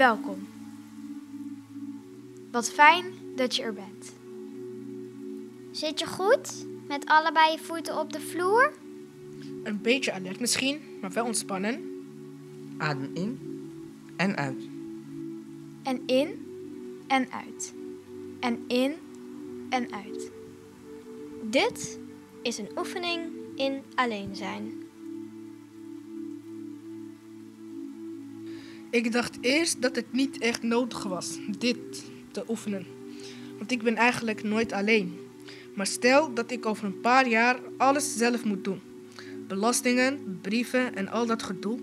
Welkom. Wat fijn dat je er bent. Zit je goed? Met allebei je voeten op de vloer? Een beetje alert misschien, maar wel ontspannen. Adem in en uit. En in en uit. En in en uit. Dit is een oefening in alleen zijn. Ik dacht eerst dat het niet echt nodig was, dit te oefenen. Want ik ben eigenlijk nooit alleen. Maar stel dat ik over een paar jaar alles zelf moet doen. Belastingen, brieven en al dat gedoe.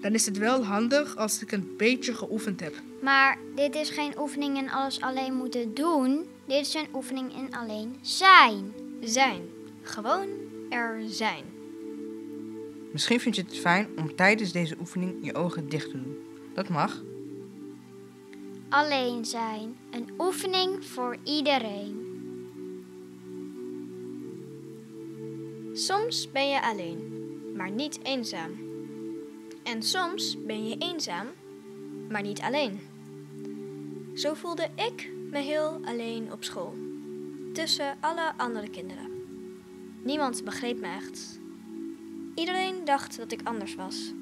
Dan is het wel handig als ik een beetje geoefend heb. Maar dit is geen oefening in alles alleen moeten doen. Dit is een oefening in alleen zijn. Zijn. Gewoon er zijn. Misschien vind je het fijn om tijdens deze oefening je ogen dicht te doen. Dat mag. Alleen zijn. Een oefening voor iedereen. Soms ben je alleen, maar niet eenzaam. En soms ben je eenzaam, maar niet alleen. Zo voelde ik me heel alleen op school, tussen alle andere kinderen. Niemand begreep me echt. Iedereen dacht dat ik anders was.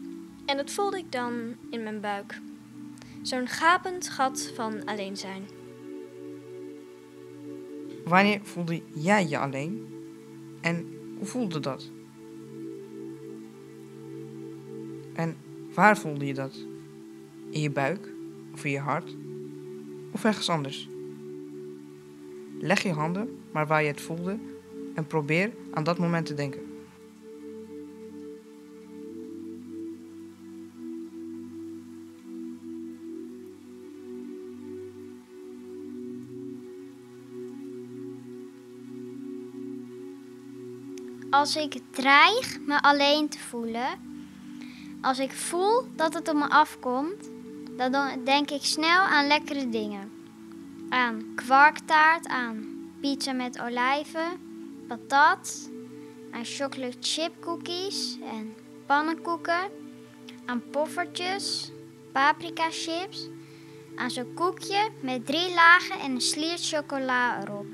En dat voelde ik dan in mijn buik. Zo'n gapend gat van alleen zijn. Wanneer voelde jij je alleen? En hoe voelde dat? En waar voelde je dat? In je buik? Of in je hart? Of ergens anders? Leg je handen maar waar je het voelde en probeer aan dat moment te denken. Als ik dreig me alleen te voelen, als ik voel dat het op me afkomt, dan denk ik snel aan lekkere dingen. Aan kwarktaart, aan pizza met olijven, patat, aan chocolate chip cookies en pannenkoeken, aan poffertjes, paprika chips, aan zo'n koekje met drie lagen en een sliert chocola erop,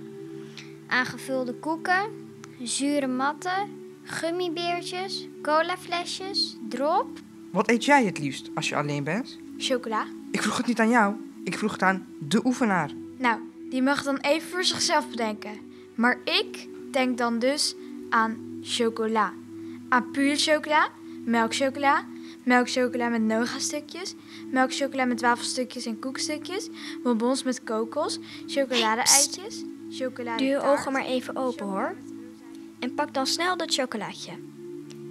aan gevulde koeken, zure matten, gummibeertjes, colaflesjes, drop. Wat eet jij het liefst als je alleen bent? Chocola? Ik vroeg het niet aan jou. Ik vroeg het aan de oefenaar. Nou, die mag dan even voor zichzelf bedenken. Maar ik denk dan dus aan chocola. Aan puur chocola, melkchocola, melkchocola met noga-stukjes, melkchocola met wafelstukjes en koekstukjes, bonbons met kokos, chocolade-eitjes, chocolade Doe je ogen maar even open hoor. En pak dan snel dat chocolaatje.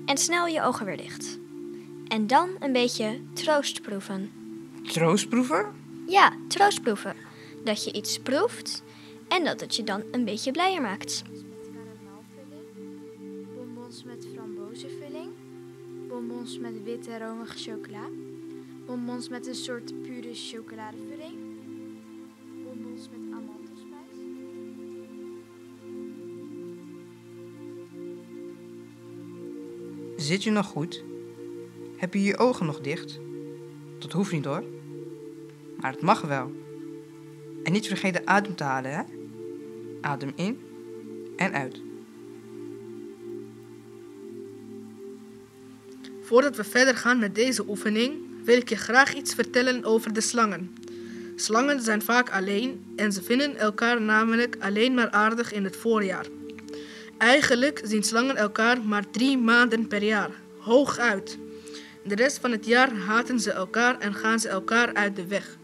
En snel je ogen weer dicht. En dan een beetje troost proeven. Troostproeven? Ja, troost proeven. Dat je iets proeft en dat het je dan een beetje blijer maakt. bonbons met frambozenvulling, bonbons met witte romige chocola, bonbons met een soort pure chocoladevulling, Zit je nog goed? Heb je je ogen nog dicht? Dat hoeft niet hoor. Maar het mag wel. En niet vergeten adem te halen, hè? Adem in en uit. Voordat we verder gaan met deze oefening, wil ik je graag iets vertellen over de slangen. Slangen zijn vaak alleen en ze vinden elkaar namelijk alleen maar aardig in het voorjaar. Eigenlijk zien slangen elkaar maar drie maanden per jaar, hooguit. De rest van het jaar haten ze elkaar en gaan ze elkaar uit de weg.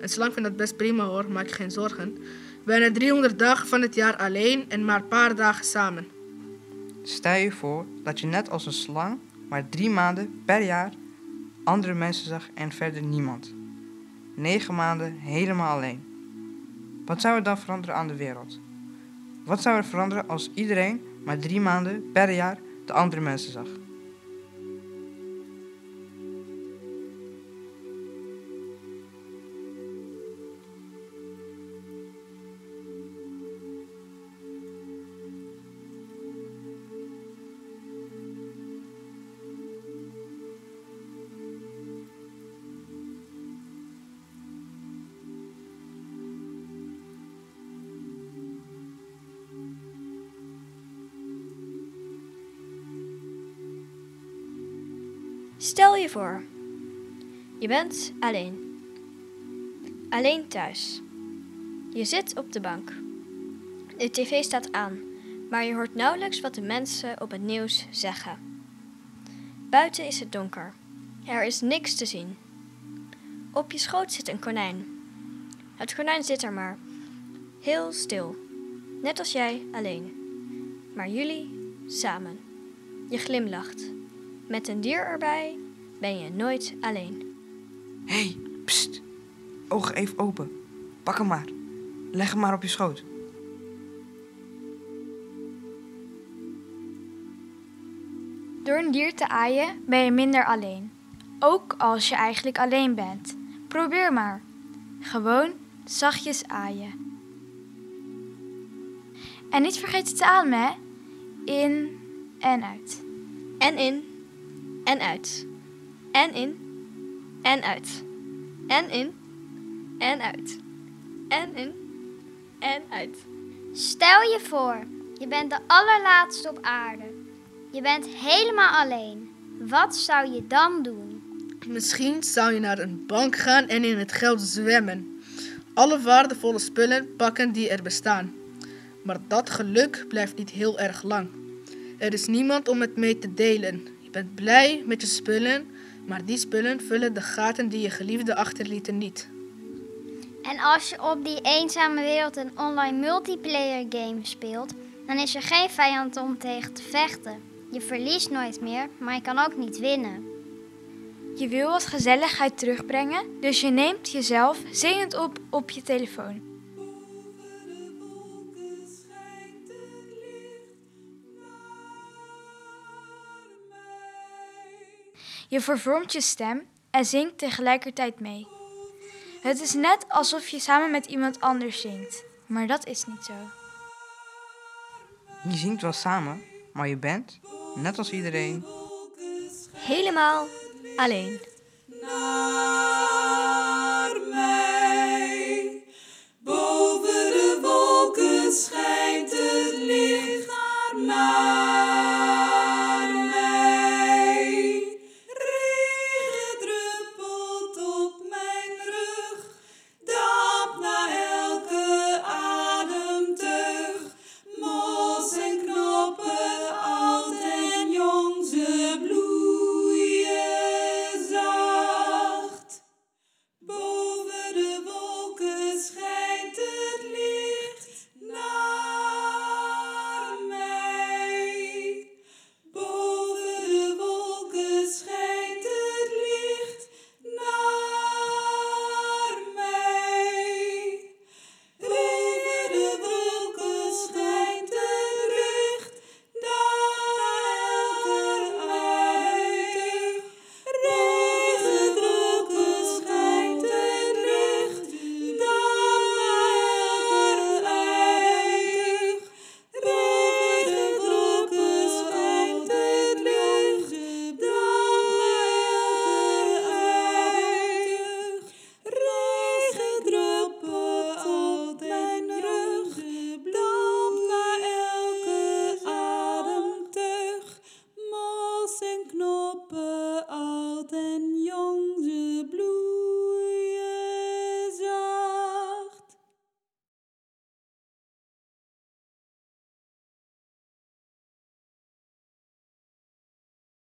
Een slang vindt dat best prima hoor, maak je geen zorgen. Bijna 300 dagen van het jaar alleen en maar een paar dagen samen. Stel je voor dat je net als een slang maar drie maanden per jaar andere mensen zag en verder niemand. Negen maanden helemaal alleen. Wat zou er dan veranderen aan de wereld? Wat zou er veranderen als iedereen maar drie maanden per jaar de andere mensen zag? Stel je voor, je bent alleen. Alleen thuis. Je zit op de bank. De tv staat aan, maar je hoort nauwelijks wat de mensen op het nieuws zeggen. Buiten is het donker. Er is niks te zien. Op je schoot zit een konijn. Het konijn zit er maar, heel stil, net als jij alleen. Maar jullie samen. Je glimlacht. Met een dier erbij ben je nooit alleen. Hé, hey, pst. Ogen even open. Pak hem maar. Leg hem maar op je schoot. Door een dier te aaien ben je minder alleen. Ook als je eigenlijk alleen bent. Probeer maar. Gewoon zachtjes aaien. En niet vergeten te ademen, hè? In en uit. En in, en uit. En in, en uit. En in, en uit. En in, en uit. Stel je voor, je bent de allerlaatste op aarde. Je bent helemaal alleen. Wat zou je dan doen? Misschien zou je naar een bank gaan en in het geld zwemmen. Alle waardevolle spullen pakken die er bestaan. Maar dat geluk blijft niet heel erg lang. Er is niemand om het mee te delen. Je bent blij met je spullen, maar die spullen vullen de gaten die je geliefde achterlieten niet. En als je op die eenzame wereld een online multiplayer game speelt, dan is er geen vijand om tegen te vechten. Je verliest nooit meer, maar je kan ook niet winnen. Je wil wat gezelligheid terugbrengen, dus je neemt jezelf zingend op op je telefoon. Je vervormt je stem en zingt tegelijkertijd mee. Het is net alsof je samen met iemand anders zingt, maar dat is niet zo. Je zingt wel samen, maar je bent, net als iedereen, Helemaal alleen.